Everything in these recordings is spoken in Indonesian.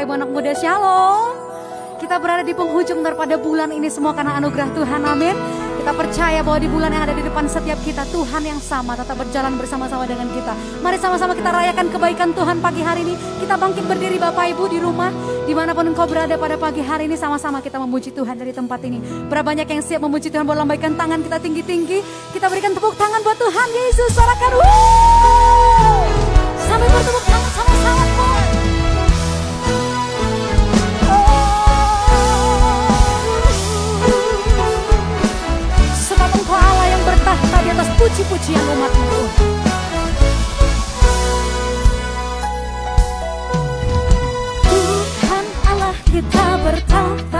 Bapak Ibu anak muda Shalom. Kita berada di penghujung daripada bulan ini semua karena anugerah Tuhan. Amin. Kita percaya bahwa di bulan yang ada di depan setiap kita Tuhan yang sama tetap berjalan bersama-sama dengan kita. Mari sama-sama kita rayakan kebaikan Tuhan pagi hari ini. Kita bangkit berdiri Bapak Ibu di rumah di mana pun engkau berada pada pagi hari ini sama-sama kita memuji Tuhan dari tempat ini. Berapa banyak yang siap memuji Tuhan boleh lambaikan tangan kita tinggi-tinggi. Kita berikan tepuk tangan buat Tuhan Yesus. Sorakan. Sampai bertemu tangan sama-sama. puji-pujian umatmu Tuhan Allah kita bertapa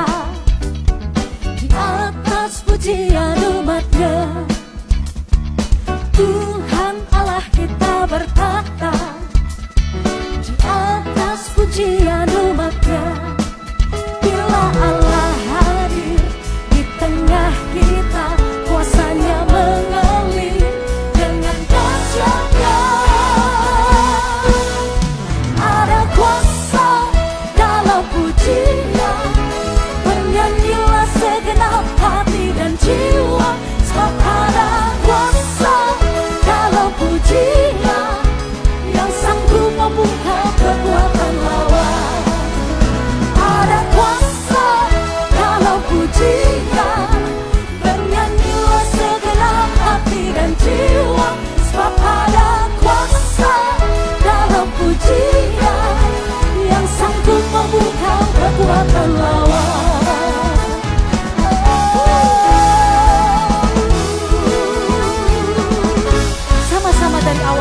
and our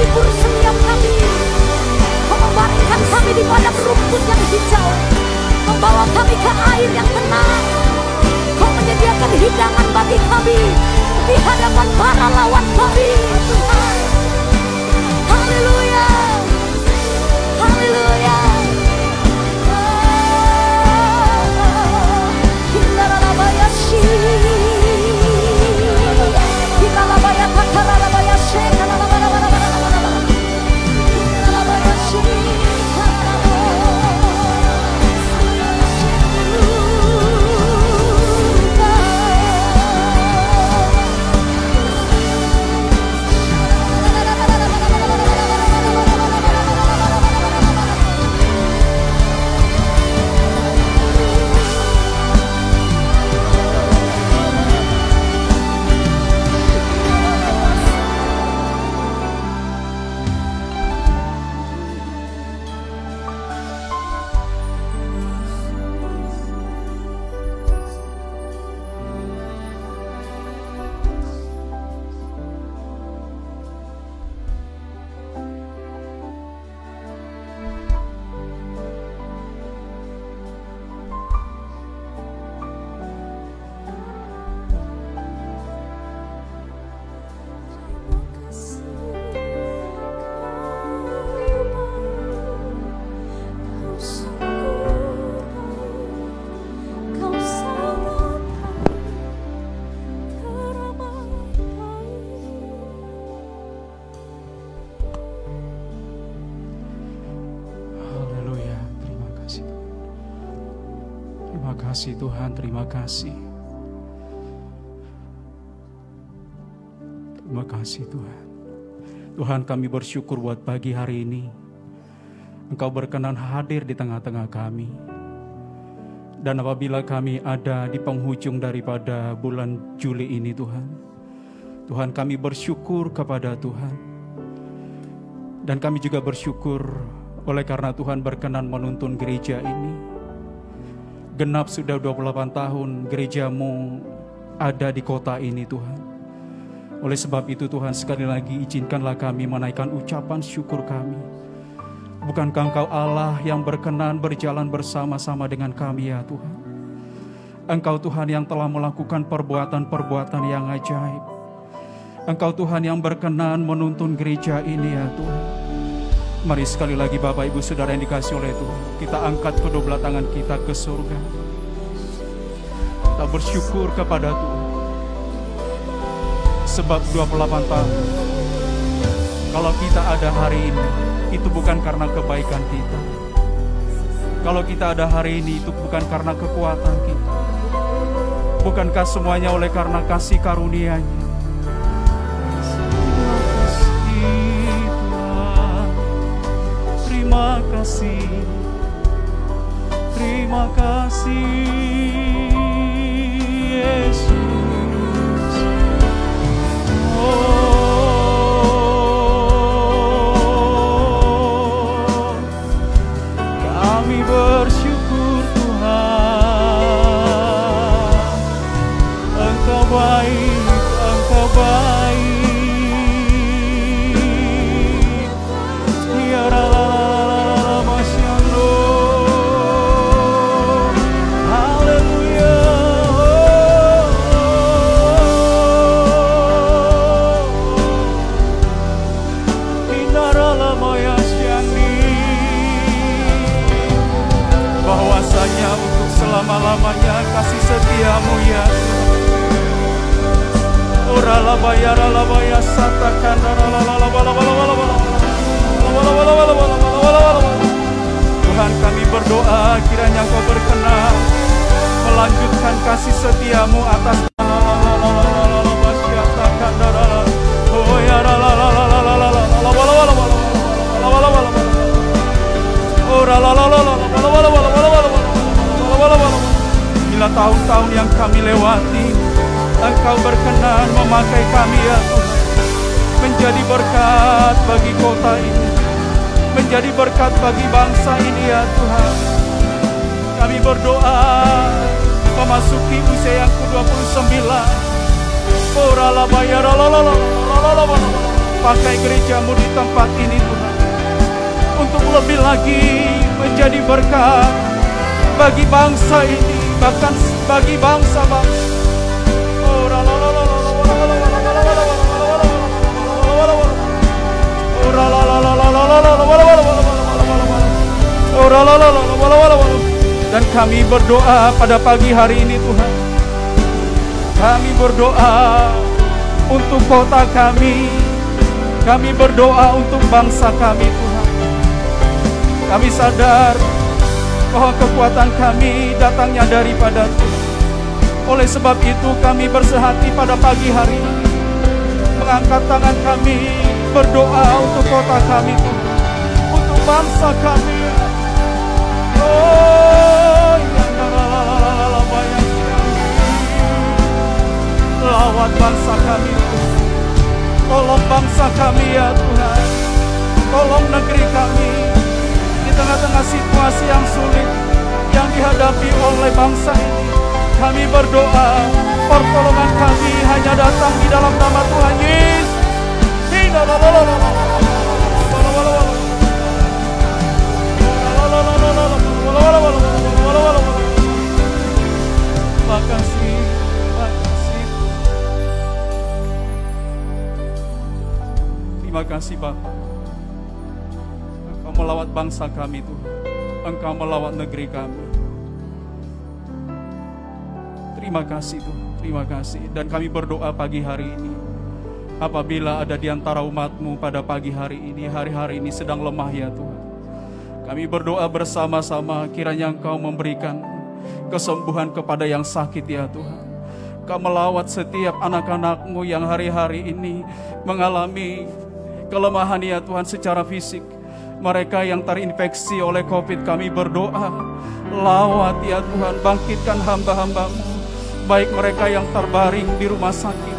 menghibur setiap kami. Kau membaringkan kami di padang rumput yang hijau. Membawa kami ke air yang tenang. Kau menyediakan hidangan bagi kami Di hadapan para lawan kami. Tuhan Tuhan, terima kasih. Terima kasih Tuhan. Tuhan kami bersyukur buat pagi hari ini. Engkau berkenan hadir di tengah-tengah kami. Dan apabila kami ada di penghujung daripada bulan Juli ini Tuhan. Tuhan kami bersyukur kepada Tuhan. Dan kami juga bersyukur oleh karena Tuhan berkenan menuntun gereja ini. Genap sudah 28 tahun gerejamu ada di kota ini Tuhan. Oleh sebab itu Tuhan sekali lagi izinkanlah kami menaikkan ucapan syukur kami. Bukankah Engkau Allah yang berkenan berjalan bersama-sama dengan kami ya Tuhan? Engkau Tuhan yang telah melakukan perbuatan-perbuatan yang ajaib. Engkau Tuhan yang berkenan menuntun gereja ini ya Tuhan. Mari sekali lagi Bapak Ibu Saudara yang dikasih oleh Tuhan. Kita angkat kedua belah tangan kita ke surga. Kita bersyukur kepada Tuhan. Sebab 28 tahun. Kalau kita ada hari ini, itu bukan karena kebaikan kita. Kalau kita ada hari ini, itu bukan karena kekuatan kita. Bukankah semuanya oleh karena kasih karunia-Nya? Terima kasih, terima kasih, Yesus. Oh, kami bersyukur berdoa pada pagi hari ini Tuhan. Kami berdoa untuk kota kami. Kami berdoa untuk bangsa kami Tuhan. Kami sadar bahwa kekuatan kami datangnya daripada Tuhan. Oleh sebab itu kami bersehati pada pagi hari ini. Mengangkat tangan kami Berdoa untuk kota kami Tuhan. Untuk bangsa kami. Oh Lawat bangsa kami Tolong bangsa kami ya Tuhan Tolong negeri kami Di tengah-tengah situasi yang sulit Yang dihadapi oleh bangsa ini kami berdoa, pertolongan kami hanya datang di dalam nama Tuhan Yesus. Tidak, la, la, Terima kasih Bapak. Engkau melawat bangsa kami Tuhan. Engkau melawat negeri kami. Terima kasih Tuhan, terima kasih. Dan kami berdoa pagi hari ini. Apabila ada di antara umatmu pada pagi hari ini, hari-hari ini sedang lemah ya Tuhan. Kami berdoa bersama-sama kiranya Engkau memberikan kesembuhan kepada yang sakit ya Tuhan. Kau melawat setiap anak-anakmu yang hari-hari ini mengalami kelemahan ya Tuhan secara fisik. Mereka yang terinfeksi oleh COVID kami berdoa. Lawat ya Tuhan, bangkitkan hamba-hambamu baik mereka yang terbaring di rumah sakit,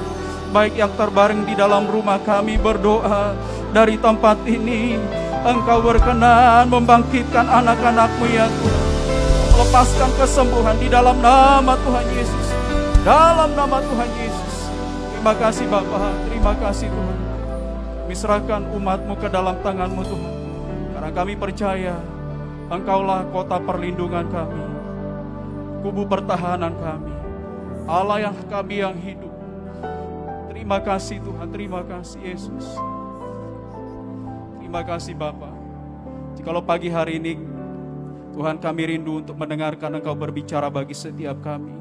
baik yang terbaring di dalam rumah kami berdoa dari tempat ini. Engkau berkenan membangkitkan anak-anakmu ya Tuhan. Lepaskan kesembuhan di dalam nama Tuhan Yesus. Dalam nama Tuhan Yesus. Terima kasih Bapa, terima kasih Tuhan. Kami serahkan umatmu ke dalam tanganmu Tuhan. Karena kami percaya Engkaulah kota perlindungan kami. kubu pertahanan kami. Allah yang kami yang hidup. Terima kasih Tuhan, terima kasih Yesus. Terima kasih Bapa. Jikalau pagi hari ini Tuhan kami rindu untuk mendengarkan Engkau berbicara bagi setiap kami.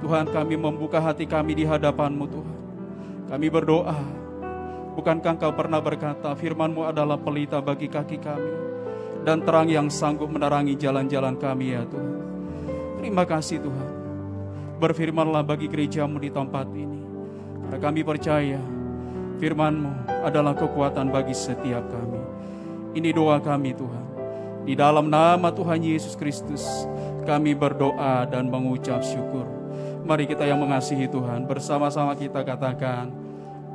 Tuhan kami membuka hati kami di hadapan-Mu Tuhan. Kami berdoa, bukankah Engkau pernah berkata firman-Mu adalah pelita bagi kaki kami dan terang yang sanggup menerangi jalan-jalan kami ya Tuhan. Terima kasih Tuhan. Berfirmanlah bagi gerejamu di tempat ini. Karena kami percaya firman-Mu adalah kekuatan bagi setiap kami. Ini doa kami Tuhan. Di dalam nama Tuhan Yesus Kristus kami berdoa dan mengucap syukur. Mari kita yang mengasihi Tuhan bersama-sama kita katakan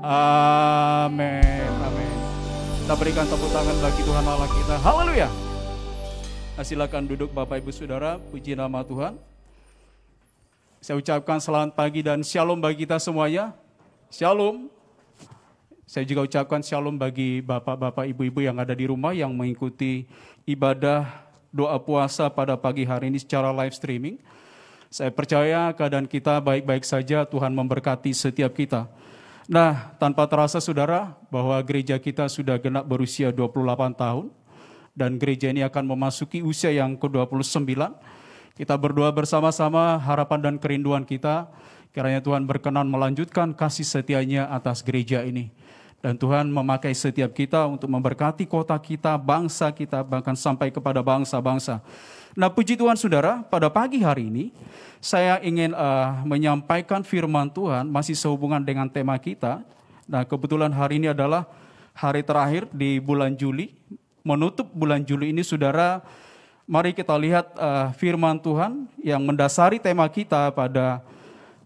amin. Amin. Kita berikan tepuk tangan bagi Tuhan Allah kita. Haleluya. Nah, silakan duduk Bapak Ibu Saudara, puji nama Tuhan. Saya ucapkan selamat pagi dan shalom bagi kita semuanya. Shalom. Saya juga ucapkan shalom bagi bapak-bapak, ibu-ibu yang ada di rumah yang mengikuti ibadah doa puasa pada pagi hari ini secara live streaming. Saya percaya keadaan kita baik-baik saja, Tuhan memberkati setiap kita. Nah, tanpa terasa saudara bahwa gereja kita sudah genap berusia 28 tahun dan gereja ini akan memasuki usia yang ke-29. Kita berdoa bersama-sama harapan dan kerinduan kita kiranya Tuhan berkenan melanjutkan kasih setianya atas gereja ini. Dan Tuhan memakai setiap kita untuk memberkati kota kita, bangsa kita, bahkan sampai kepada bangsa-bangsa. Nah puji Tuhan saudara, pada pagi hari ini saya ingin uh, menyampaikan firman Tuhan masih sehubungan dengan tema kita. Nah kebetulan hari ini adalah hari terakhir di bulan Juli. Menutup bulan Juli ini saudara, mari kita lihat uh, firman Tuhan yang mendasari tema kita pada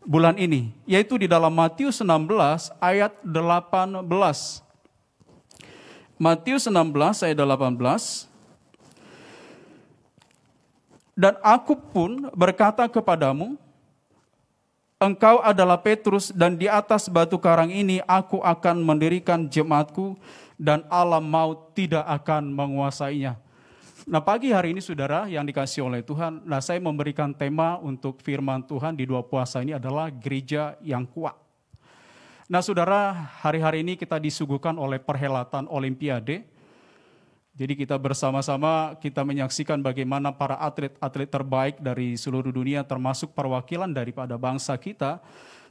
bulan ini, yaitu di dalam Matius 16 ayat 18. Matius 16 ayat 18. Dan aku pun berkata kepadamu, engkau adalah Petrus dan di atas batu karang ini aku akan mendirikan jemaatku dan alam maut tidak akan menguasainya. Nah pagi hari ini saudara yang dikasih oleh Tuhan, nah saya memberikan tema untuk firman Tuhan di dua puasa ini adalah gereja yang kuat. Nah saudara hari-hari ini kita disuguhkan oleh perhelatan Olimpiade. Jadi kita bersama-sama kita menyaksikan bagaimana para atlet-atlet terbaik dari seluruh dunia termasuk perwakilan daripada bangsa kita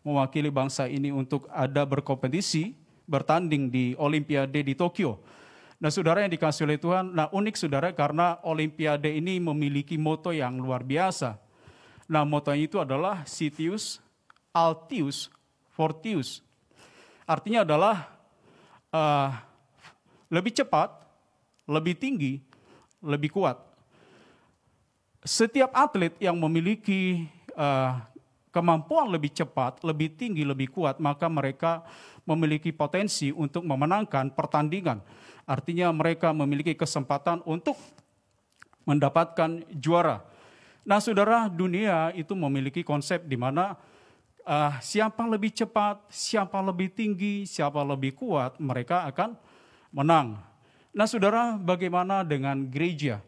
mewakili bangsa ini untuk ada berkompetisi bertanding di Olimpiade di Tokyo. Nah saudara yang dikasih oleh Tuhan, nah unik saudara karena Olimpiade ini memiliki moto yang luar biasa. Nah motonya itu adalah Sitius, Altius, Fortius. Artinya adalah uh, lebih cepat, lebih tinggi, lebih kuat. Setiap atlet yang memiliki uh, kemampuan lebih cepat, lebih tinggi, lebih kuat, maka mereka memiliki potensi untuk memenangkan pertandingan Artinya mereka memiliki kesempatan untuk mendapatkan juara. Nah, saudara, dunia itu memiliki konsep di mana uh, siapa lebih cepat, siapa lebih tinggi, siapa lebih kuat, mereka akan menang. Nah, saudara, bagaimana dengan gereja?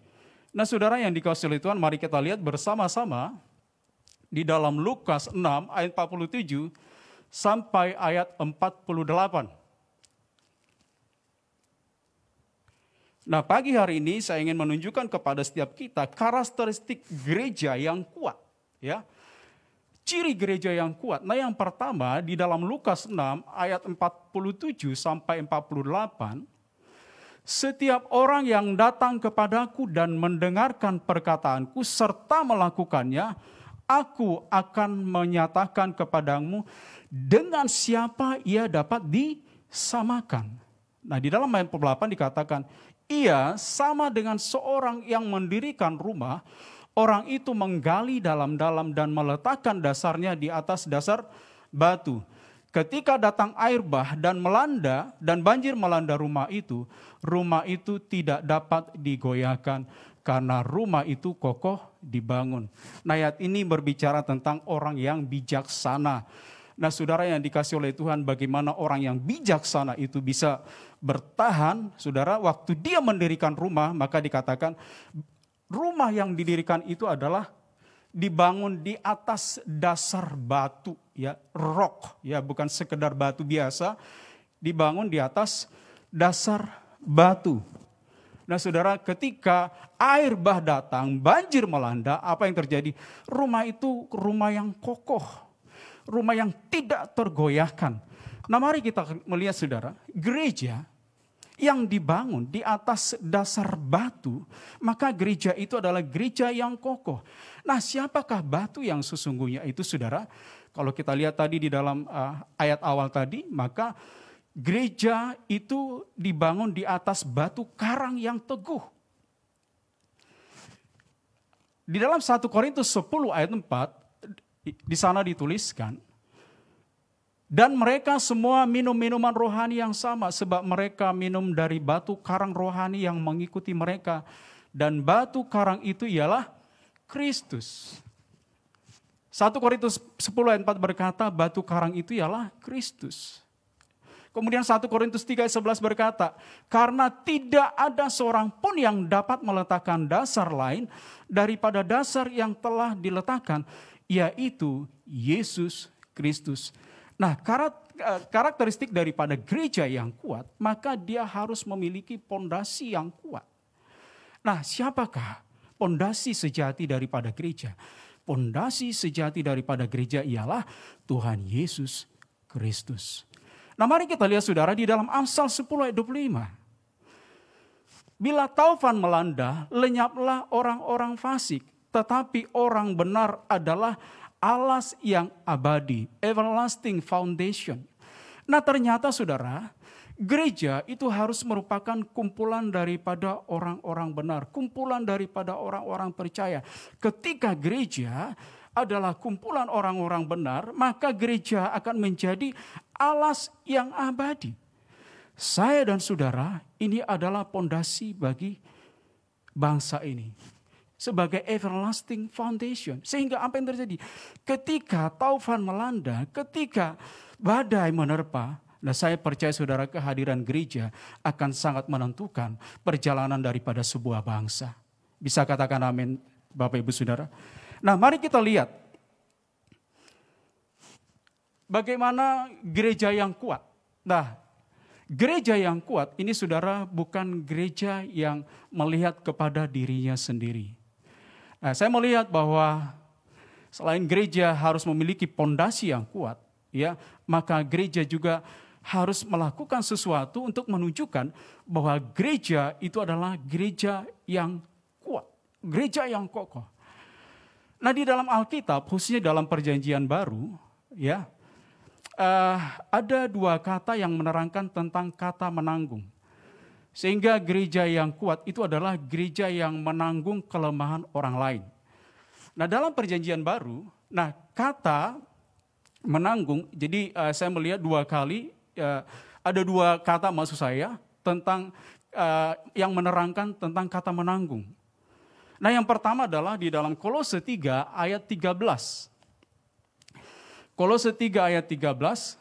Nah, saudara yang dikasih oleh Tuhan, mari kita lihat bersama-sama di dalam Lukas 6 ayat 47 sampai ayat 48. Nah, pagi hari ini saya ingin menunjukkan kepada setiap kita karakteristik gereja yang kuat, ya. Ciri gereja yang kuat. Nah, yang pertama di dalam Lukas 6 ayat 47 sampai 48, setiap orang yang datang kepadaku dan mendengarkan perkataanku serta melakukannya, aku akan menyatakan kepadamu dengan siapa ia dapat disamakan. Nah, di dalam ayat 8 dikatakan, ia sama dengan seorang yang mendirikan rumah, orang itu menggali dalam-dalam dan meletakkan dasarnya di atas dasar batu. Ketika datang air bah dan melanda dan banjir melanda rumah itu, rumah itu tidak dapat digoyahkan karena rumah itu kokoh dibangun. Nah, ayat ini berbicara tentang orang yang bijaksana. Nah, saudara yang dikasih oleh Tuhan, bagaimana orang yang bijaksana itu bisa bertahan, saudara, waktu dia mendirikan rumah, maka dikatakan rumah yang didirikan itu adalah dibangun di atas dasar batu ya, rock ya, bukan sekedar batu biasa, dibangun di atas dasar batu. Nah saudara ketika air bah datang, banjir melanda, apa yang terjadi? Rumah itu rumah yang kokoh, rumah yang tidak tergoyahkan. Nah mari kita melihat saudara, gereja yang dibangun di atas dasar batu, maka gereja itu adalah gereja yang kokoh. Nah siapakah batu yang sesungguhnya itu saudara? Kalau kita lihat tadi di dalam uh, ayat awal tadi, maka gereja itu dibangun di atas batu karang yang teguh. Di dalam 1 Korintus 10 ayat 4, di sana dituliskan, dan mereka semua minum minuman rohani yang sama, sebab mereka minum dari batu karang rohani yang mengikuti mereka. Dan batu karang itu ialah Kristus. 1 Korintus 10 ayat 4 berkata, batu karang itu ialah Kristus. Kemudian 1 Korintus 3 ayat 11 berkata, karena tidak ada seorang pun yang dapat meletakkan dasar lain daripada dasar yang telah diletakkan, yaitu Yesus Kristus. Nah, eh, karakteristik daripada gereja yang kuat, maka dia harus memiliki pondasi yang kuat. Nah, siapakah pondasi sejati daripada gereja? Pondasi sejati daripada gereja ialah Tuhan Yesus Kristus. Nah mari kita lihat saudara di dalam Amsal 10 ayat 25. Bila taufan melanda, lenyaplah orang-orang fasik. Tetapi orang benar adalah alas yang abadi, everlasting foundation. Nah ternyata saudara, gereja itu harus merupakan kumpulan daripada orang-orang benar, kumpulan daripada orang-orang percaya. Ketika gereja adalah kumpulan orang-orang benar, maka gereja akan menjadi alas yang abadi. Saya dan saudara, ini adalah pondasi bagi bangsa ini. Sebagai everlasting foundation. Sehingga apa yang terjadi? Ketika taufan melanda, ketika badai menerpa, Nah saya percaya saudara kehadiran gereja akan sangat menentukan perjalanan daripada sebuah bangsa. Bisa katakan amin Bapak Ibu Saudara. Nah, mari kita lihat bagaimana gereja yang kuat. Nah, gereja yang kuat ini saudara bukan gereja yang melihat kepada dirinya sendiri. Nah, saya melihat bahwa selain gereja harus memiliki pondasi yang kuat, ya, maka gereja juga harus melakukan sesuatu untuk menunjukkan bahwa gereja itu adalah gereja yang kuat, gereja yang kokoh. Nah di dalam Alkitab, khususnya dalam perjanjian baru, ya uh, ada dua kata yang menerangkan tentang kata menanggung. Sehingga gereja yang kuat itu adalah gereja yang menanggung kelemahan orang lain. Nah dalam perjanjian baru, nah kata menanggung, jadi uh, saya melihat dua kali, uh, ada dua kata maksud saya tentang uh, yang menerangkan tentang kata menanggung. Nah yang pertama adalah di dalam Kolose 3 ayat 13. Kolose 3 ayat 13.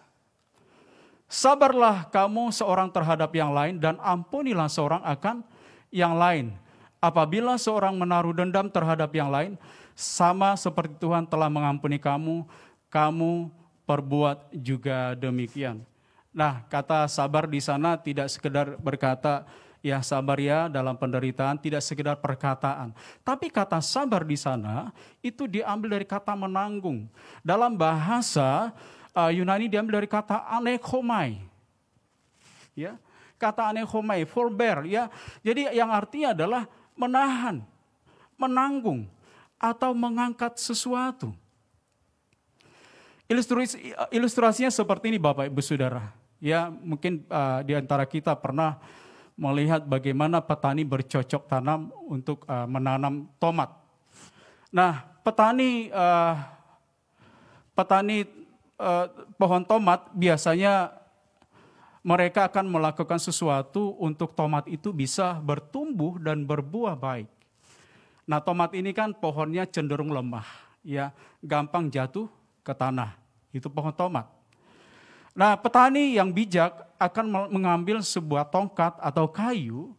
Sabarlah kamu seorang terhadap yang lain dan ampunilah seorang akan yang lain. Apabila seorang menaruh dendam terhadap yang lain, sama seperti Tuhan telah mengampuni kamu, kamu perbuat juga demikian. Nah, kata sabar di sana tidak sekedar berkata, ya sabar ya dalam penderitaan tidak sekedar perkataan. Tapi kata sabar di sana itu diambil dari kata menanggung. Dalam bahasa uh, Yunani diambil dari kata anekomai. Ya, kata anekomai, forbear ya. Jadi yang artinya adalah menahan, menanggung atau mengangkat sesuatu. Ilustrasi, ilustrasinya seperti ini Bapak Ibu Saudara. Ya, mungkin uh, di antara kita pernah melihat bagaimana petani bercocok tanam untuk uh, menanam tomat. Nah, petani uh, petani uh, pohon tomat biasanya mereka akan melakukan sesuatu untuk tomat itu bisa bertumbuh dan berbuah baik. Nah, tomat ini kan pohonnya cenderung lemah, ya, gampang jatuh ke tanah. Itu pohon tomat. Nah, petani yang bijak akan mengambil sebuah tongkat atau kayu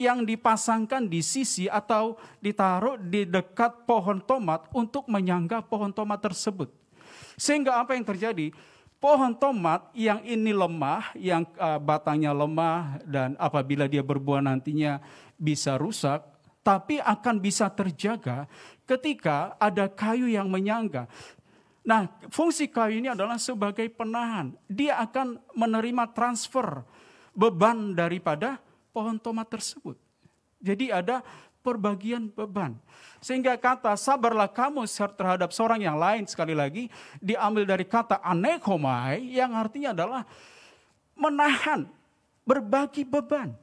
yang dipasangkan di sisi atau ditaruh di dekat pohon tomat untuk menyangga pohon tomat tersebut. Sehingga apa yang terjadi? Pohon tomat yang ini lemah, yang uh, batangnya lemah dan apabila dia berbuah nantinya bisa rusak, tapi akan bisa terjaga ketika ada kayu yang menyangga. Nah, fungsi kayu ini adalah sebagai penahan. Dia akan menerima transfer beban daripada pohon tomat tersebut. Jadi ada perbagian beban. Sehingga kata sabarlah kamu terhadap seorang yang lain sekali lagi diambil dari kata anekomai yang artinya adalah menahan, berbagi beban.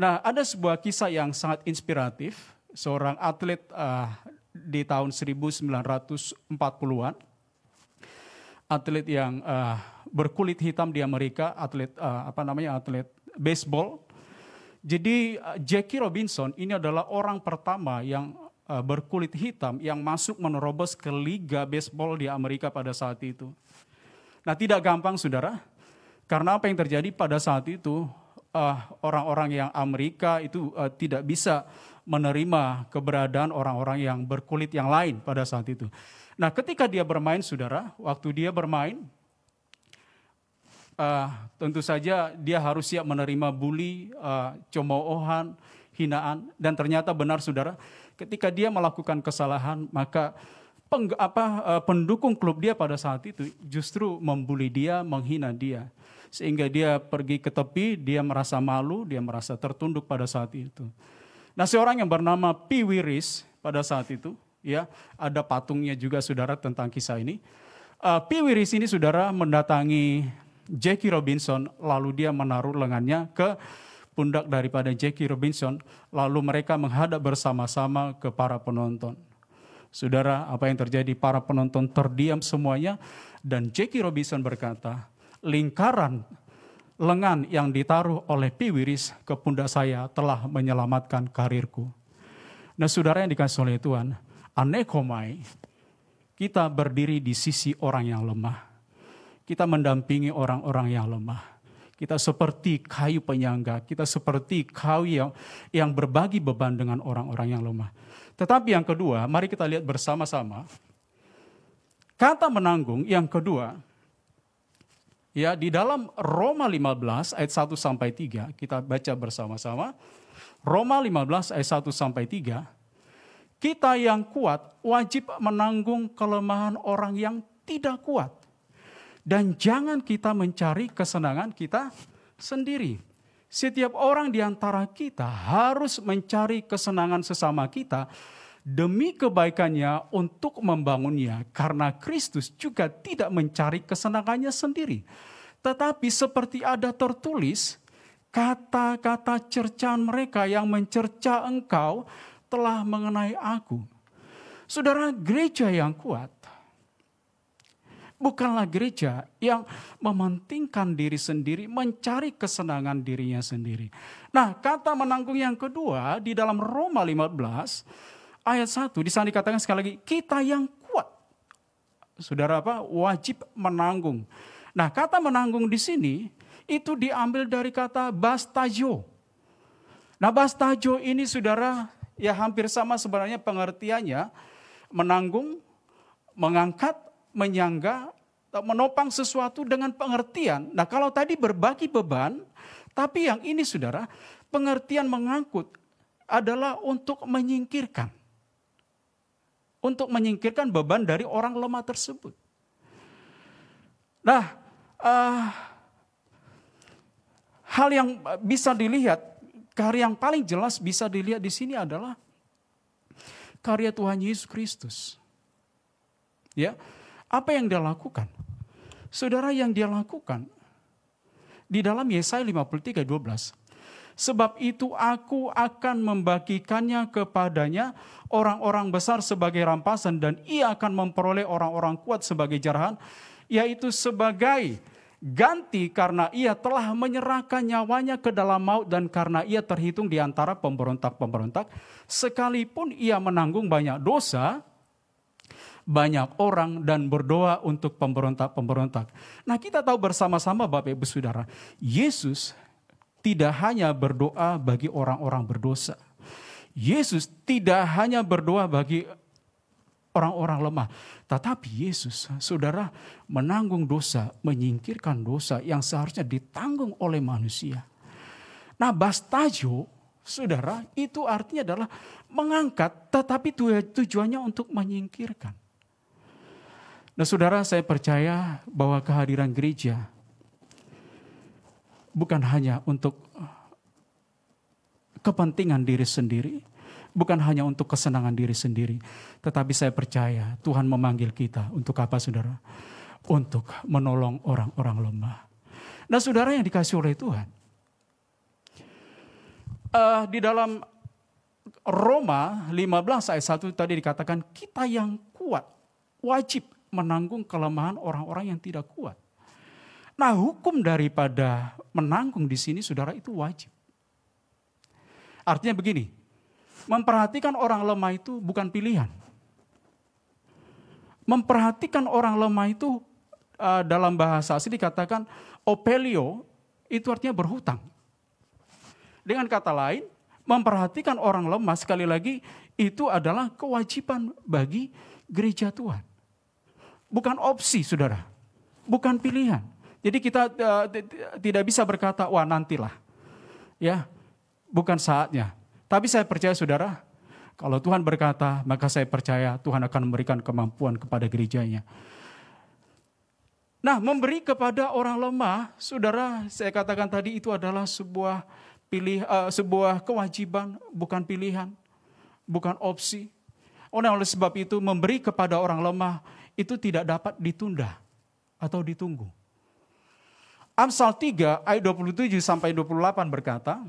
Nah, ada sebuah kisah yang sangat inspiratif. Seorang atlet uh, di tahun 1940-an. Atlet yang uh, berkulit hitam di Amerika, atlet uh, apa namanya atlet baseball. Jadi uh, Jackie Robinson ini adalah orang pertama yang uh, berkulit hitam yang masuk menerobos ke liga baseball di Amerika pada saat itu. Nah tidak gampang saudara, karena apa yang terjadi pada saat itu orang-orang uh, yang Amerika itu tidak bisa menerima keberadaan orang-orang yang berkulit yang lain pada saat itu. Nah, ketika dia bermain, saudara, waktu dia bermain, uh, tentu saja dia harus siap menerima bully, uh, cemoohan, hinaan, dan ternyata benar saudara, ketika dia melakukan kesalahan maka peng, apa, uh, pendukung klub dia pada saat itu justru membuli dia, menghina dia, sehingga dia pergi ke tepi, dia merasa malu, dia merasa tertunduk pada saat itu. Nah seorang yang bernama P. Wiris pada saat itu, ya ada patungnya juga saudara tentang kisah ini. Uh, P. Wiris ini saudara mendatangi Jackie Robinson, lalu dia menaruh lengannya ke pundak daripada Jackie Robinson, lalu mereka menghadap bersama-sama ke para penonton. Saudara, apa yang terjadi? Para penonton terdiam semuanya, dan Jackie Robinson berkata, lingkaran lengan yang ditaruh oleh Piwiris ke pundak saya telah menyelamatkan karirku. Nah saudara yang dikasih oleh Tuhan, anekomai, kita berdiri di sisi orang yang lemah kita mendampingi orang-orang yang lemah. Kita seperti kayu penyangga, kita seperti kayu yang, yang berbagi beban dengan orang-orang yang lemah. Tetapi yang kedua, mari kita lihat bersama-sama. Kata menanggung yang kedua, ya di dalam Roma 15 ayat 1 sampai 3, kita baca bersama-sama. Roma 15 ayat 1 sampai 3, kita yang kuat wajib menanggung kelemahan orang yang tidak kuat. Dan jangan kita mencari kesenangan kita sendiri. Setiap orang di antara kita harus mencari kesenangan sesama kita demi kebaikannya untuk membangunnya. Karena Kristus juga tidak mencari kesenangannya sendiri. Tetapi seperti ada tertulis, kata-kata cercaan mereka yang mencerca engkau telah mengenai aku. Saudara gereja yang kuat bukanlah gereja yang mementingkan diri sendiri, mencari kesenangan dirinya sendiri. Nah, kata menanggung yang kedua di dalam Roma 15 ayat 1 di sana dikatakan sekali lagi, kita yang kuat. Saudara apa? Wajib menanggung. Nah, kata menanggung di sini itu diambil dari kata bastajo. Nah, bastajo ini saudara ya hampir sama sebenarnya pengertiannya menanggung, mengangkat, menyangga, menopang sesuatu dengan pengertian. Nah kalau tadi berbagi beban, tapi yang ini saudara, pengertian mengangkut adalah untuk menyingkirkan. Untuk menyingkirkan beban dari orang lemah tersebut. Nah, uh, hal yang bisa dilihat, karya yang paling jelas bisa dilihat di sini adalah karya Tuhan Yesus Kristus. Ya, apa yang dia lakukan? Saudara yang dia lakukan di dalam Yesaya 53 12. Sebab itu aku akan membagikannya kepadanya orang-orang besar sebagai rampasan dan ia akan memperoleh orang-orang kuat sebagai jarahan yaitu sebagai ganti karena ia telah menyerahkan nyawanya ke dalam maut dan karena ia terhitung di antara pemberontak-pemberontak sekalipun ia menanggung banyak dosa banyak orang dan berdoa untuk pemberontak-pemberontak. Nah kita tahu bersama-sama Bapak Ibu Saudara, Yesus tidak hanya berdoa bagi orang-orang berdosa. Yesus tidak hanya berdoa bagi orang-orang lemah. Tetapi Yesus, saudara, menanggung dosa, menyingkirkan dosa yang seharusnya ditanggung oleh manusia. Nah, bastajo, saudara, itu artinya adalah mengangkat, tetapi tujuannya untuk menyingkirkan. Nah, saudara, saya percaya bahwa kehadiran gereja bukan hanya untuk kepentingan diri sendiri, bukan hanya untuk kesenangan diri sendiri, tetapi saya percaya Tuhan memanggil kita untuk apa, saudara? Untuk menolong orang-orang lemah. Nah, saudara yang dikasih oleh Tuhan, uh, di dalam Roma 15 ayat 1 tadi dikatakan kita yang kuat wajib menanggung kelemahan orang-orang yang tidak kuat. Nah, hukum daripada menanggung di sini saudara itu wajib. Artinya begini, memperhatikan orang lemah itu bukan pilihan. Memperhatikan orang lemah itu uh, dalam bahasa asli dikatakan opelio itu artinya berhutang. Dengan kata lain, memperhatikan orang lemah sekali lagi itu adalah kewajiban bagi gereja Tuhan. Bukan opsi, Saudara. Bukan pilihan. Jadi kita uh, tidak bisa berkata, "Wah, nantilah." Ya, bukan saatnya. Tapi saya percaya saudara, kalau Tuhan berkata, maka saya percaya Tuhan akan memberikan kemampuan kepada gerejanya. Nah, memberi kepada orang lemah, saudara, saya katakan tadi itu adalah sebuah pilih, uh, sebuah kewajiban, bukan pilihan, bukan opsi. Oleh sebab itu, memberi kepada orang lemah itu tidak dapat ditunda atau ditunggu. Amsal 3 ayat 27 sampai 28 berkata,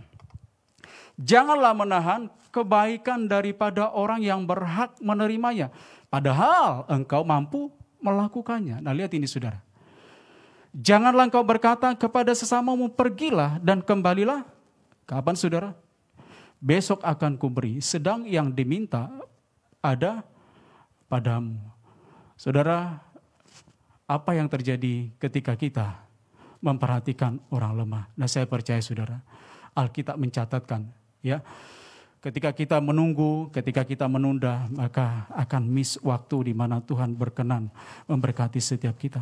Janganlah menahan kebaikan daripada orang yang berhak menerimanya. Padahal engkau mampu melakukannya. Nah lihat ini saudara. Janganlah engkau berkata kepada sesamamu pergilah dan kembalilah. Kapan saudara? Besok akan kuberi. Sedang yang diminta ada padamu. Saudara, apa yang terjadi ketika kita memperhatikan orang lemah? Nah saya percaya saudara, Alkitab mencatatkan ya. Ketika kita menunggu, ketika kita menunda, maka akan miss waktu di mana Tuhan berkenan memberkati setiap kita.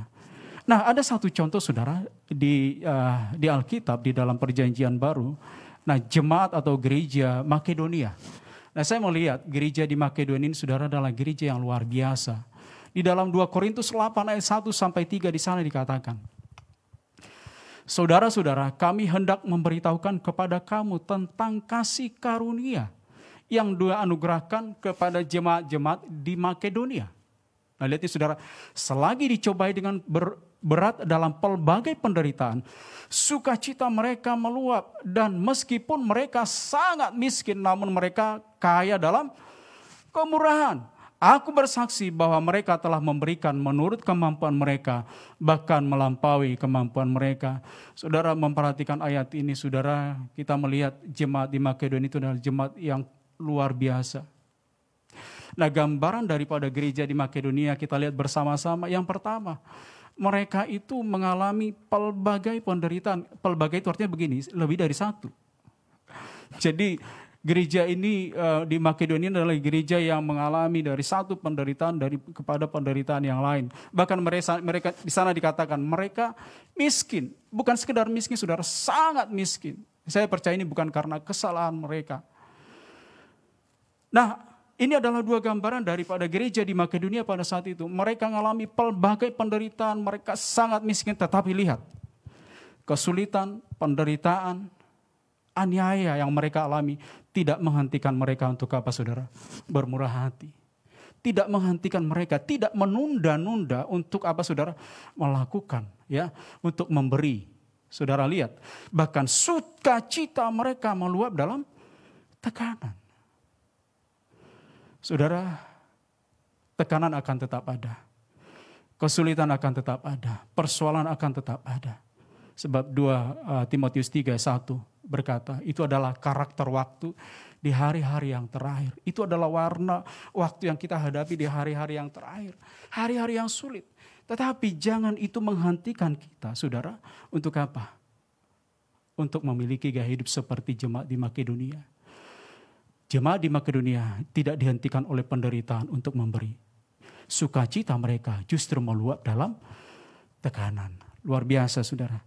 Nah, ada satu contoh saudara di uh, di Alkitab di dalam Perjanjian Baru. Nah, jemaat atau gereja Makedonia. Nah, saya mau lihat gereja di Makedonia ini saudara adalah gereja yang luar biasa. Di dalam 2 Korintus 8 ayat 1 sampai 3 di sana dikatakan, Saudara-saudara, kami hendak memberitahukan kepada kamu tentang kasih karunia yang dua anugerahkan kepada jemaat-jemaat di Makedonia. Nah lihat ini saudara, selagi dicobai dengan ber, berat dalam pelbagai penderitaan, sukacita mereka meluap dan meskipun mereka sangat miskin namun mereka kaya dalam kemurahan. Aku bersaksi bahwa mereka telah memberikan menurut kemampuan mereka, bahkan melampaui kemampuan mereka. Saudara memperhatikan ayat ini, saudara, kita melihat jemaat di Makedonia itu adalah jemaat yang luar biasa. Nah, gambaran daripada gereja di Makedonia kita lihat bersama-sama. Yang pertama, mereka itu mengalami pelbagai penderitaan. Pelbagai itu artinya begini, lebih dari satu. Jadi gereja ini uh, di Makedonia adalah gereja yang mengalami dari satu penderitaan dari kepada penderitaan yang lain. Bahkan mereka mereka di sana dikatakan mereka miskin, bukan sekedar miskin, saudara sangat miskin. Saya percaya ini bukan karena kesalahan mereka. Nah, ini adalah dua gambaran daripada gereja di Makedonia pada saat itu. Mereka mengalami pelbagai penderitaan, mereka sangat miskin, tetapi lihat kesulitan, penderitaan, aniaya yang mereka alami tidak menghentikan mereka untuk apa saudara? Bermurah hati. Tidak menghentikan mereka, tidak menunda-nunda untuk apa saudara? Melakukan ya, untuk memberi. Saudara lihat, bahkan sukacita mereka meluap dalam tekanan. Saudara, tekanan akan tetap ada. Kesulitan akan tetap ada, persoalan akan tetap ada. Sebab 2 uh, Timotius 3 1 berkata, itu adalah karakter waktu di hari-hari yang terakhir. Itu adalah warna waktu yang kita hadapi di hari-hari yang terakhir. Hari-hari yang sulit. Tetapi jangan itu menghentikan kita, saudara. Untuk apa? Untuk memiliki gaya hidup seperti jemaat di Makedonia. Jemaat di Makedonia tidak dihentikan oleh penderitaan untuk memberi. Sukacita mereka justru meluap dalam tekanan. Luar biasa saudara.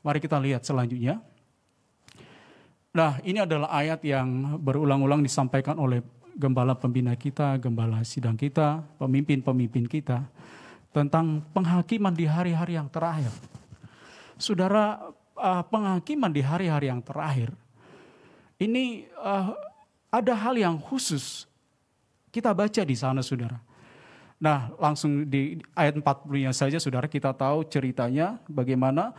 Mari kita lihat selanjutnya. Nah ini adalah ayat yang berulang-ulang disampaikan oleh gembala pembina kita, gembala sidang kita, pemimpin-pemimpin kita. Tentang penghakiman di hari-hari yang terakhir. Saudara, uh, penghakiman di hari-hari yang terakhir. Ini uh, ada hal yang khusus kita baca di sana saudara. Nah langsung di ayat 40-nya saja saudara kita tahu ceritanya bagaimana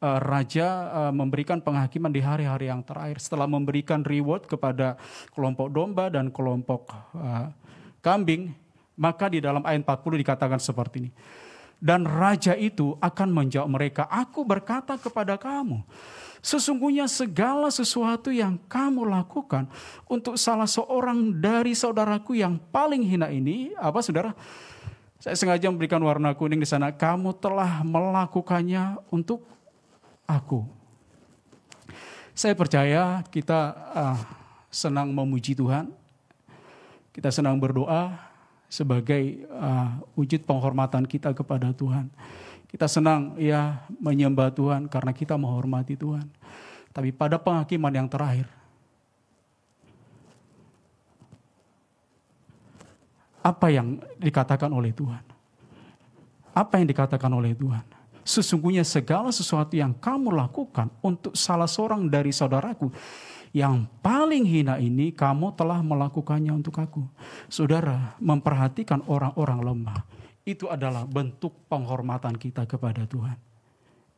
uh, raja uh, memberikan penghakiman di hari-hari yang terakhir. Setelah memberikan reward kepada kelompok domba dan kelompok uh, kambing maka di dalam ayat 40 dikatakan seperti ini. Dan raja itu akan menjawab mereka aku berkata kepada kamu sesungguhnya segala sesuatu yang kamu lakukan untuk salah seorang dari saudaraku yang paling hina ini apa saudara? Saya sengaja memberikan warna kuning di sana. Kamu telah melakukannya untuk aku. Saya percaya kita uh, senang memuji Tuhan, kita senang berdoa sebagai uh, wujud penghormatan kita kepada Tuhan. Kita senang ya menyembah Tuhan karena kita menghormati Tuhan. Tapi pada penghakiman yang terakhir, apa yang dikatakan oleh Tuhan? Apa yang dikatakan oleh Tuhan? Sesungguhnya segala sesuatu yang kamu lakukan untuk salah seorang dari saudaraku yang paling hina ini kamu telah melakukannya untuk aku. Saudara, memperhatikan orang-orang lemah itu adalah bentuk penghormatan kita kepada Tuhan.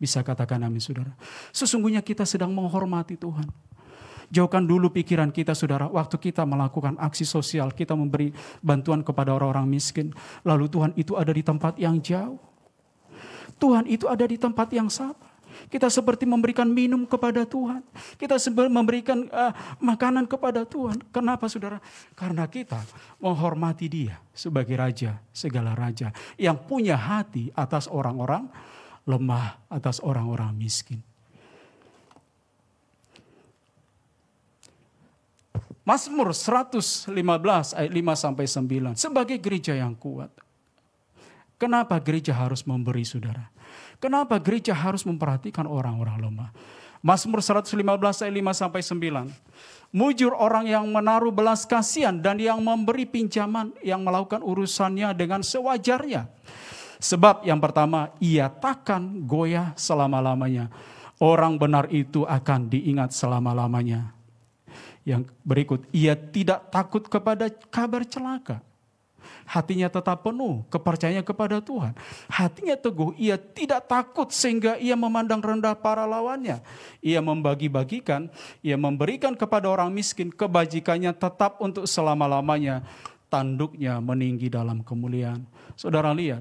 Bisa katakan amin saudara. Sesungguhnya kita sedang menghormati Tuhan. Jauhkan dulu pikiran kita saudara, waktu kita melakukan aksi sosial, kita memberi bantuan kepada orang-orang miskin. Lalu Tuhan itu ada di tempat yang jauh. Tuhan itu ada di tempat yang sama. Kita seperti memberikan minum kepada Tuhan. Kita memberikan uh, makanan kepada Tuhan. Kenapa saudara? Karena kita menghormati dia sebagai raja, segala raja. Yang punya hati atas orang-orang lemah, atas orang-orang miskin. Mazmur 115 ayat 5 sampai 9 sebagai gereja yang kuat Kenapa gereja harus memberi saudara? Kenapa gereja harus memperhatikan orang-orang lemah? Mazmur 115 ayat 5 sampai 9. Mujur orang yang menaruh belas kasihan dan yang memberi pinjaman yang melakukan urusannya dengan sewajarnya. Sebab yang pertama, ia takkan goyah selama-lamanya. Orang benar itu akan diingat selama-lamanya. Yang berikut, ia tidak takut kepada kabar celaka hatinya tetap penuh, kepercayaan kepada Tuhan. Hatinya teguh, ia tidak takut sehingga ia memandang rendah para lawannya. Ia membagi-bagikan, ia memberikan kepada orang miskin kebajikannya tetap untuk selama-lamanya. Tanduknya meninggi dalam kemuliaan. Saudara lihat,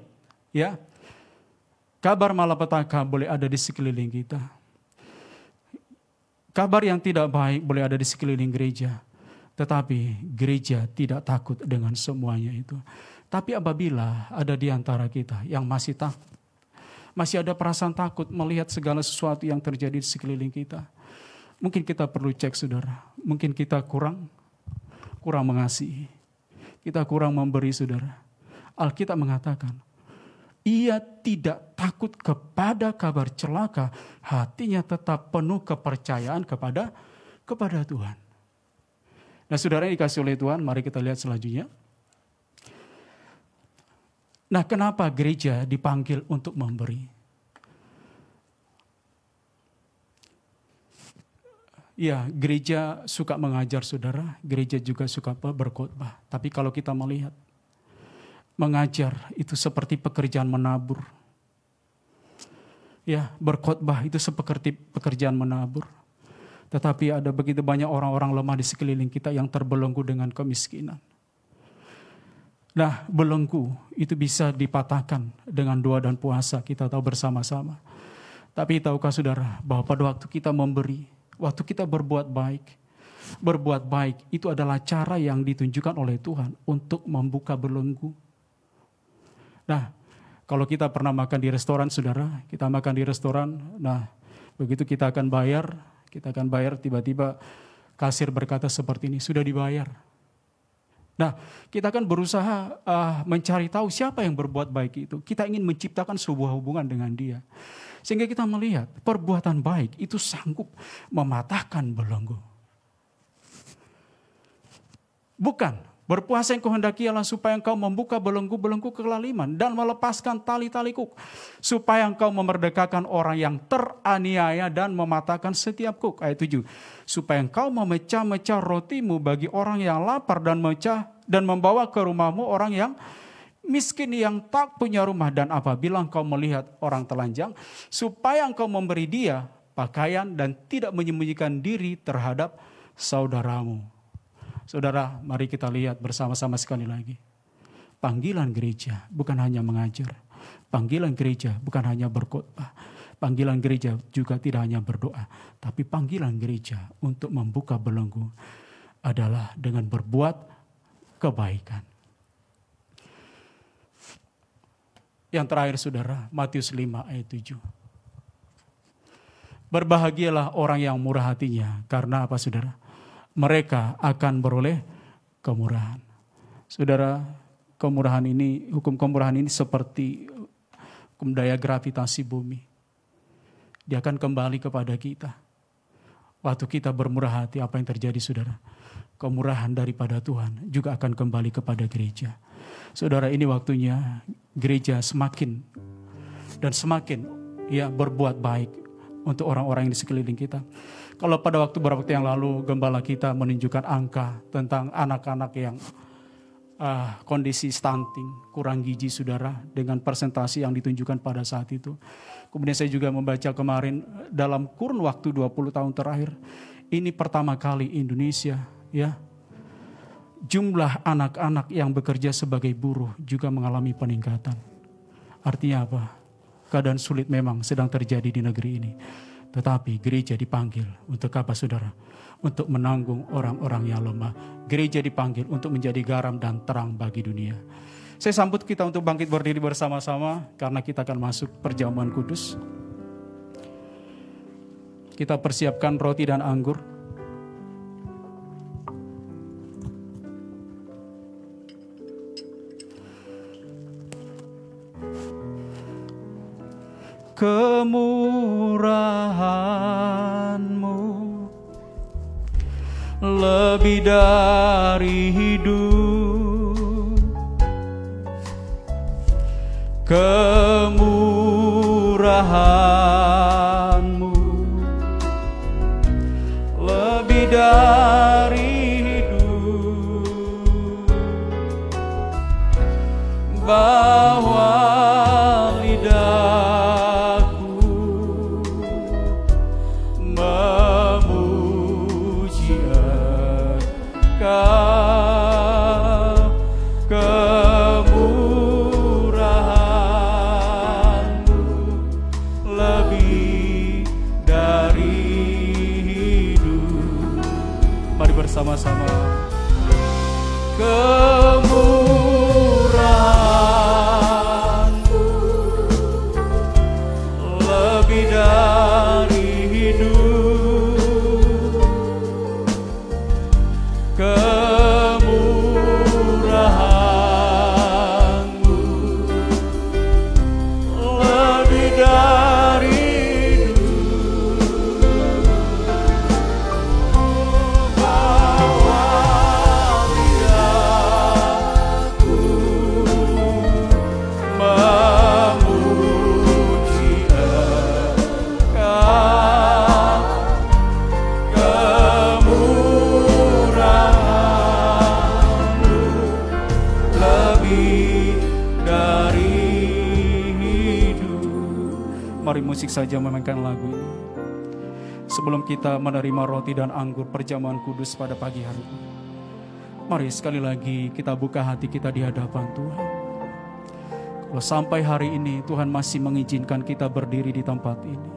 ya. Kabar malapetaka boleh ada di sekeliling kita. Kabar yang tidak baik boleh ada di sekeliling gereja. Tetapi gereja tidak takut dengan semuanya itu. Tapi apabila ada di antara kita yang masih takut, masih ada perasaan takut melihat segala sesuatu yang terjadi di sekeliling kita. Mungkin kita perlu cek saudara, mungkin kita kurang kurang mengasihi. Kita kurang memberi saudara. Alkitab mengatakan, ia tidak takut kepada kabar celaka, hatinya tetap penuh kepercayaan kepada kepada Tuhan. Nah saudara yang dikasih oleh Tuhan, mari kita lihat selanjutnya. Nah kenapa gereja dipanggil untuk memberi? Ya, gereja suka mengajar saudara, gereja juga suka berkhotbah. Tapi kalau kita melihat, mengajar itu seperti pekerjaan menabur. Ya, berkhotbah itu seperti pekerjaan menabur. Tetapi ada begitu banyak orang-orang lemah di sekeliling kita yang terbelenggu dengan kemiskinan. Nah, belenggu itu bisa dipatahkan dengan doa dan puasa, kita tahu bersama-sama. Tapi tahukah saudara bahwa pada waktu kita memberi, Waktu kita berbuat baik, berbuat baik itu adalah cara yang ditunjukkan oleh Tuhan untuk membuka belenggu. Nah, kalau kita pernah makan di restoran, saudara, kita makan di restoran, nah begitu kita akan bayar, kita akan bayar tiba-tiba kasir berkata seperti ini, sudah dibayar. Nah, kita akan berusaha uh, mencari tahu siapa yang berbuat baik itu. Kita ingin menciptakan sebuah hubungan dengan dia. Sehingga kita melihat perbuatan baik itu sanggup mematahkan belenggu. Bukan berpuasa yang kehendaki ialah supaya engkau membuka belenggu-belenggu kelaliman dan melepaskan tali-tali kuk. Supaya engkau memerdekakan orang yang teraniaya dan mematahkan setiap kuk. Ayat 7. Supaya engkau memecah-mecah rotimu bagi orang yang lapar dan mecah dan membawa ke rumahmu orang yang miskin yang tak punya rumah dan apabila engkau melihat orang telanjang supaya engkau memberi dia pakaian dan tidak menyembunyikan diri terhadap saudaramu. Saudara, mari kita lihat bersama-sama sekali lagi. Panggilan gereja bukan hanya mengajar. Panggilan gereja bukan hanya berkhotbah. Panggilan gereja juga tidak hanya berdoa, tapi panggilan gereja untuk membuka belenggu adalah dengan berbuat kebaikan. Yang terakhir saudara, Matius 5 ayat 7. Berbahagialah orang yang murah hatinya, karena apa saudara? Mereka akan beroleh kemurahan. Saudara, kemurahan ini, hukum kemurahan ini seperti hukum daya gravitasi bumi. Dia akan kembali kepada kita. Waktu kita bermurah hati, apa yang terjadi saudara? Kemurahan daripada Tuhan juga akan kembali kepada gereja. Saudara, ini waktunya gereja semakin dan semakin ya berbuat baik untuk orang-orang yang di sekeliling kita. Kalau pada waktu beberapa waktu yang lalu gembala kita menunjukkan angka tentang anak-anak yang uh, kondisi stunting, kurang gizi saudara dengan presentasi yang ditunjukkan pada saat itu. Kemudian saya juga membaca kemarin dalam kurun waktu 20 tahun terakhir ini pertama kali Indonesia ya jumlah anak-anak yang bekerja sebagai buruh juga mengalami peningkatan. Artinya apa? Keadaan sulit memang sedang terjadi di negeri ini. Tetapi gereja dipanggil untuk apa saudara? Untuk menanggung orang-orang yang lemah. Gereja dipanggil untuk menjadi garam dan terang bagi dunia. Saya sambut kita untuk bangkit berdiri bersama-sama karena kita akan masuk perjamuan kudus. Kita persiapkan roti dan anggur. Kemurahanmu. Lebih dari hidup. Kemurahanmu saja memainkan lagu ini. Sebelum kita menerima roti dan anggur perjamuan kudus pada pagi hari ini. Mari sekali lagi kita buka hati kita di hadapan Tuhan. Kalau sampai hari ini Tuhan masih mengizinkan kita berdiri di tempat ini.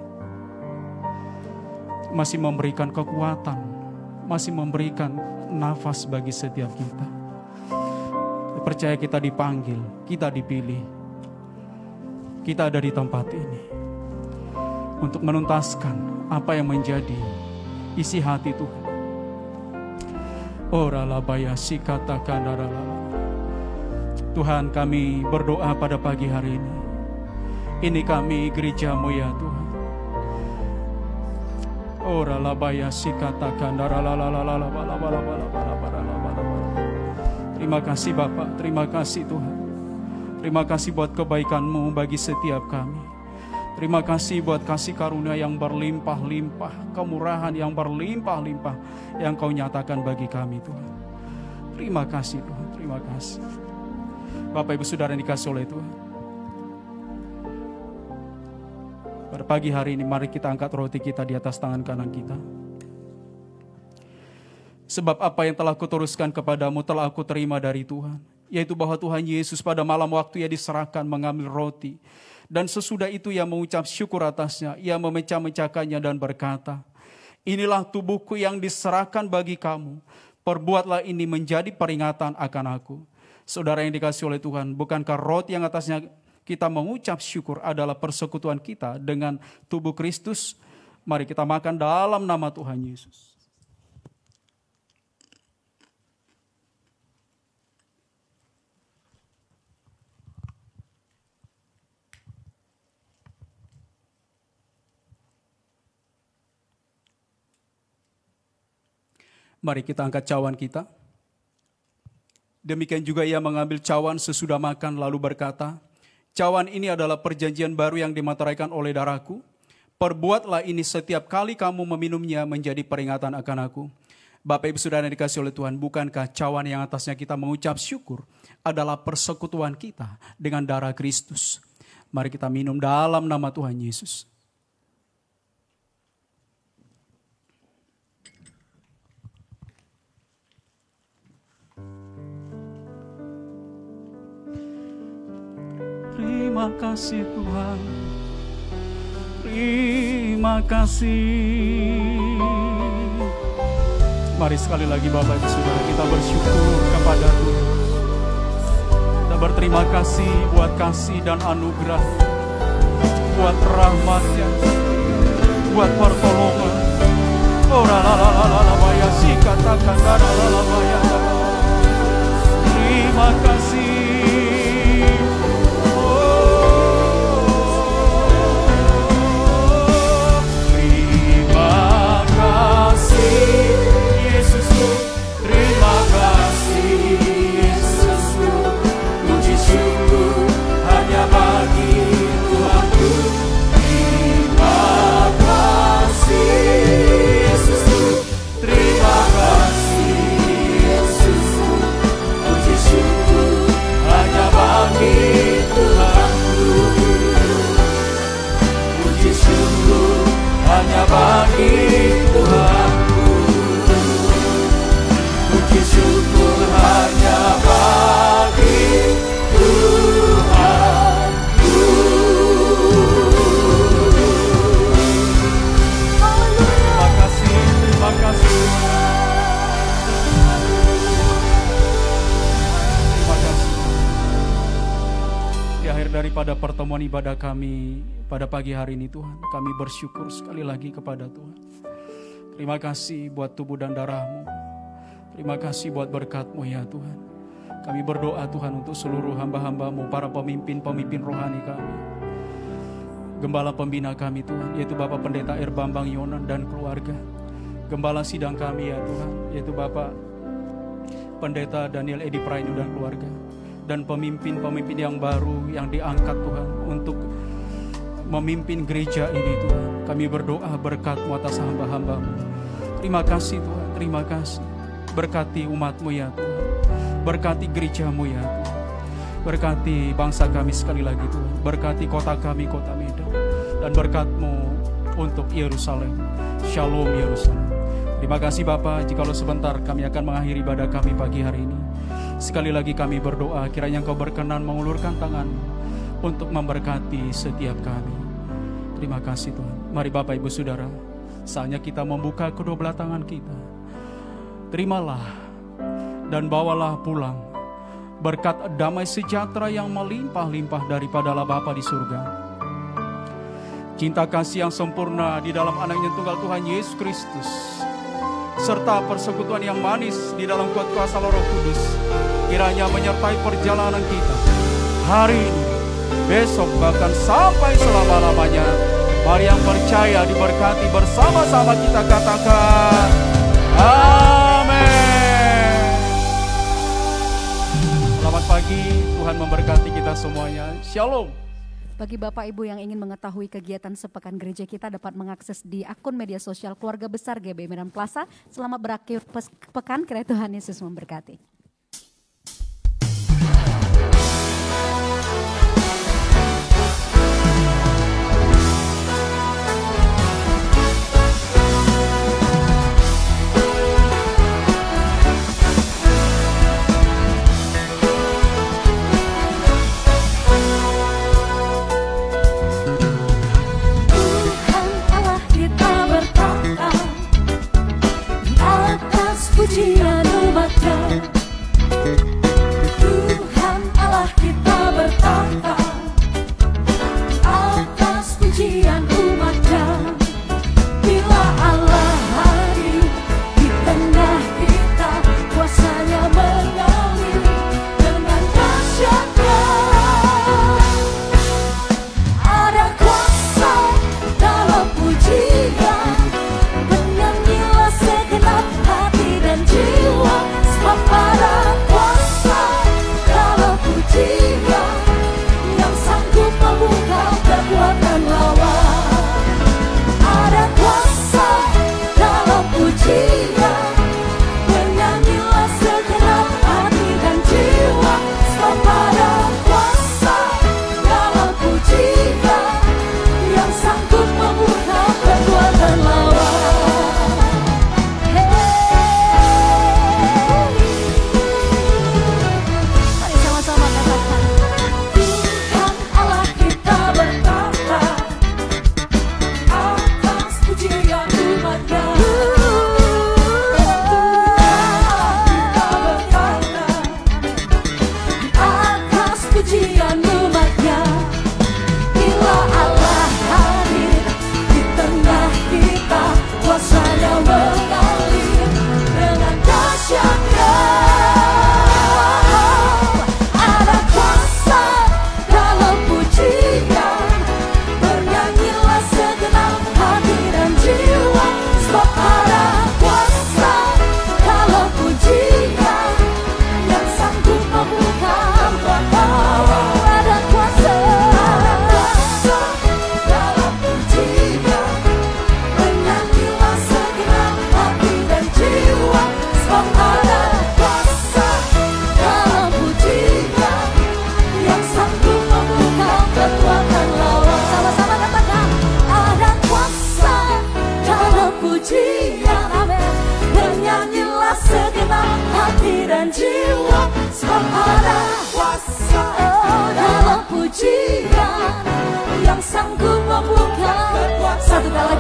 masih memberikan kekuatan, masih memberikan nafas bagi setiap kita. Percaya kita dipanggil, kita dipilih. Kita ada di tempat ini untuk menuntaskan apa yang menjadi isi hati Tuhan. Ora labaya sikatakan Tuhan kami berdoa pada pagi hari ini. Ini kami gerejamu ya Tuhan. Ora labaya sikatakan Terima kasih Bapak, terima kasih Tuhan. Terima kasih buat kebaikanmu bagi setiap kami. Terima kasih buat kasih karunia yang berlimpah-limpah, kemurahan yang berlimpah-limpah yang kau nyatakan bagi kami Tuhan. Terima kasih Tuhan, terima kasih. Bapak Ibu Saudara yang dikasih oleh Tuhan. Pada pagi hari ini mari kita angkat roti kita di atas tangan kanan kita. Sebab apa yang telah kuteruskan kepadamu telah aku terima dari Tuhan. Yaitu bahwa Tuhan Yesus pada malam waktu ia diserahkan mengambil roti. Dan sesudah itu ia mengucap syukur atasnya. Ia memecah-mecahkannya dan berkata, Inilah tubuhku yang diserahkan bagi kamu. Perbuatlah ini menjadi peringatan akan aku. Saudara yang dikasih oleh Tuhan, bukankah roti yang atasnya kita mengucap syukur adalah persekutuan kita dengan tubuh Kristus? Mari kita makan dalam nama Tuhan Yesus. Mari kita angkat cawan kita. Demikian juga ia mengambil cawan sesudah makan lalu berkata, Cawan ini adalah perjanjian baru yang dimateraikan oleh darahku. Perbuatlah ini setiap kali kamu meminumnya menjadi peringatan akan aku. Bapak Ibu Saudara yang dikasih oleh Tuhan, bukankah cawan yang atasnya kita mengucap syukur adalah persekutuan kita dengan darah Kristus. Mari kita minum dalam nama Tuhan Yesus. Terima kasih Tuhan. Terima kasih. Mari sekali lagi Bapak Ibu Saudara kita bersyukur kepada Tuhan. Kita berterima kasih buat kasih dan anugerah. Buat rahmatnya. Buat pertolongan. Oh la la la la la la baya si katakan la la la la baya. Terima kasih. Ibadah kami pada pagi hari ini Tuhan, kami bersyukur sekali lagi kepada Tuhan. Terima kasih buat tubuh dan darahmu. Terima kasih buat berkatmu ya Tuhan. Kami berdoa Tuhan untuk seluruh hamba-hambamu, para pemimpin-pemimpin rohani kami. Gembala pembina kami Tuhan, yaitu Bapak Pendeta Ir Bambang Yonan dan keluarga. Gembala sidang kami ya Tuhan, yaitu Bapak Pendeta Daniel Edi Prainu dan keluarga. Dan pemimpin-pemimpin yang baru yang diangkat Tuhan untuk memimpin gereja ini Tuhan. Kami berdoa berkatmu atas hamba-hambamu. Terima kasih Tuhan, terima kasih. Berkati umatmu ya Tuhan. Berkati gerejamu ya Tuhan. Berkati bangsa kami sekali lagi Tuhan. Berkati kota kami, kota Medan. Dan berkatmu untuk Yerusalem. Shalom Yerusalem. Terima kasih Bapak, jikalau sebentar kami akan mengakhiri ibadah kami pagi hari ini. Sekali lagi kami berdoa, kiranya Engkau berkenan mengulurkan tangan untuk memberkati setiap kami. Terima kasih Tuhan. Mari Bapak Ibu Saudara, Saatnya kita membuka kedua belah tangan kita. Terimalah dan bawalah pulang berkat damai sejahtera yang melimpah-limpah daripada Allah Bapa di surga. Cinta kasih yang sempurna di dalam anaknya tunggal Tuhan Yesus Kristus. Serta persekutuan yang manis di dalam kuat kuasa Roh Kudus. Kiranya menyertai perjalanan kita. Hari ini, besok bahkan sampai selama-lamanya. Mari yang percaya diberkati bersama-sama kita katakan. Amin. Selamat pagi, Tuhan memberkati kita semuanya. Shalom. Bagi Bapak Ibu yang ingin mengetahui kegiatan sepekan gereja kita dapat mengakses di akun media sosial keluarga besar GB Medan Plaza. Selamat berakhir pekan, kiranya Tuhan Yesus memberkati. Santo Dela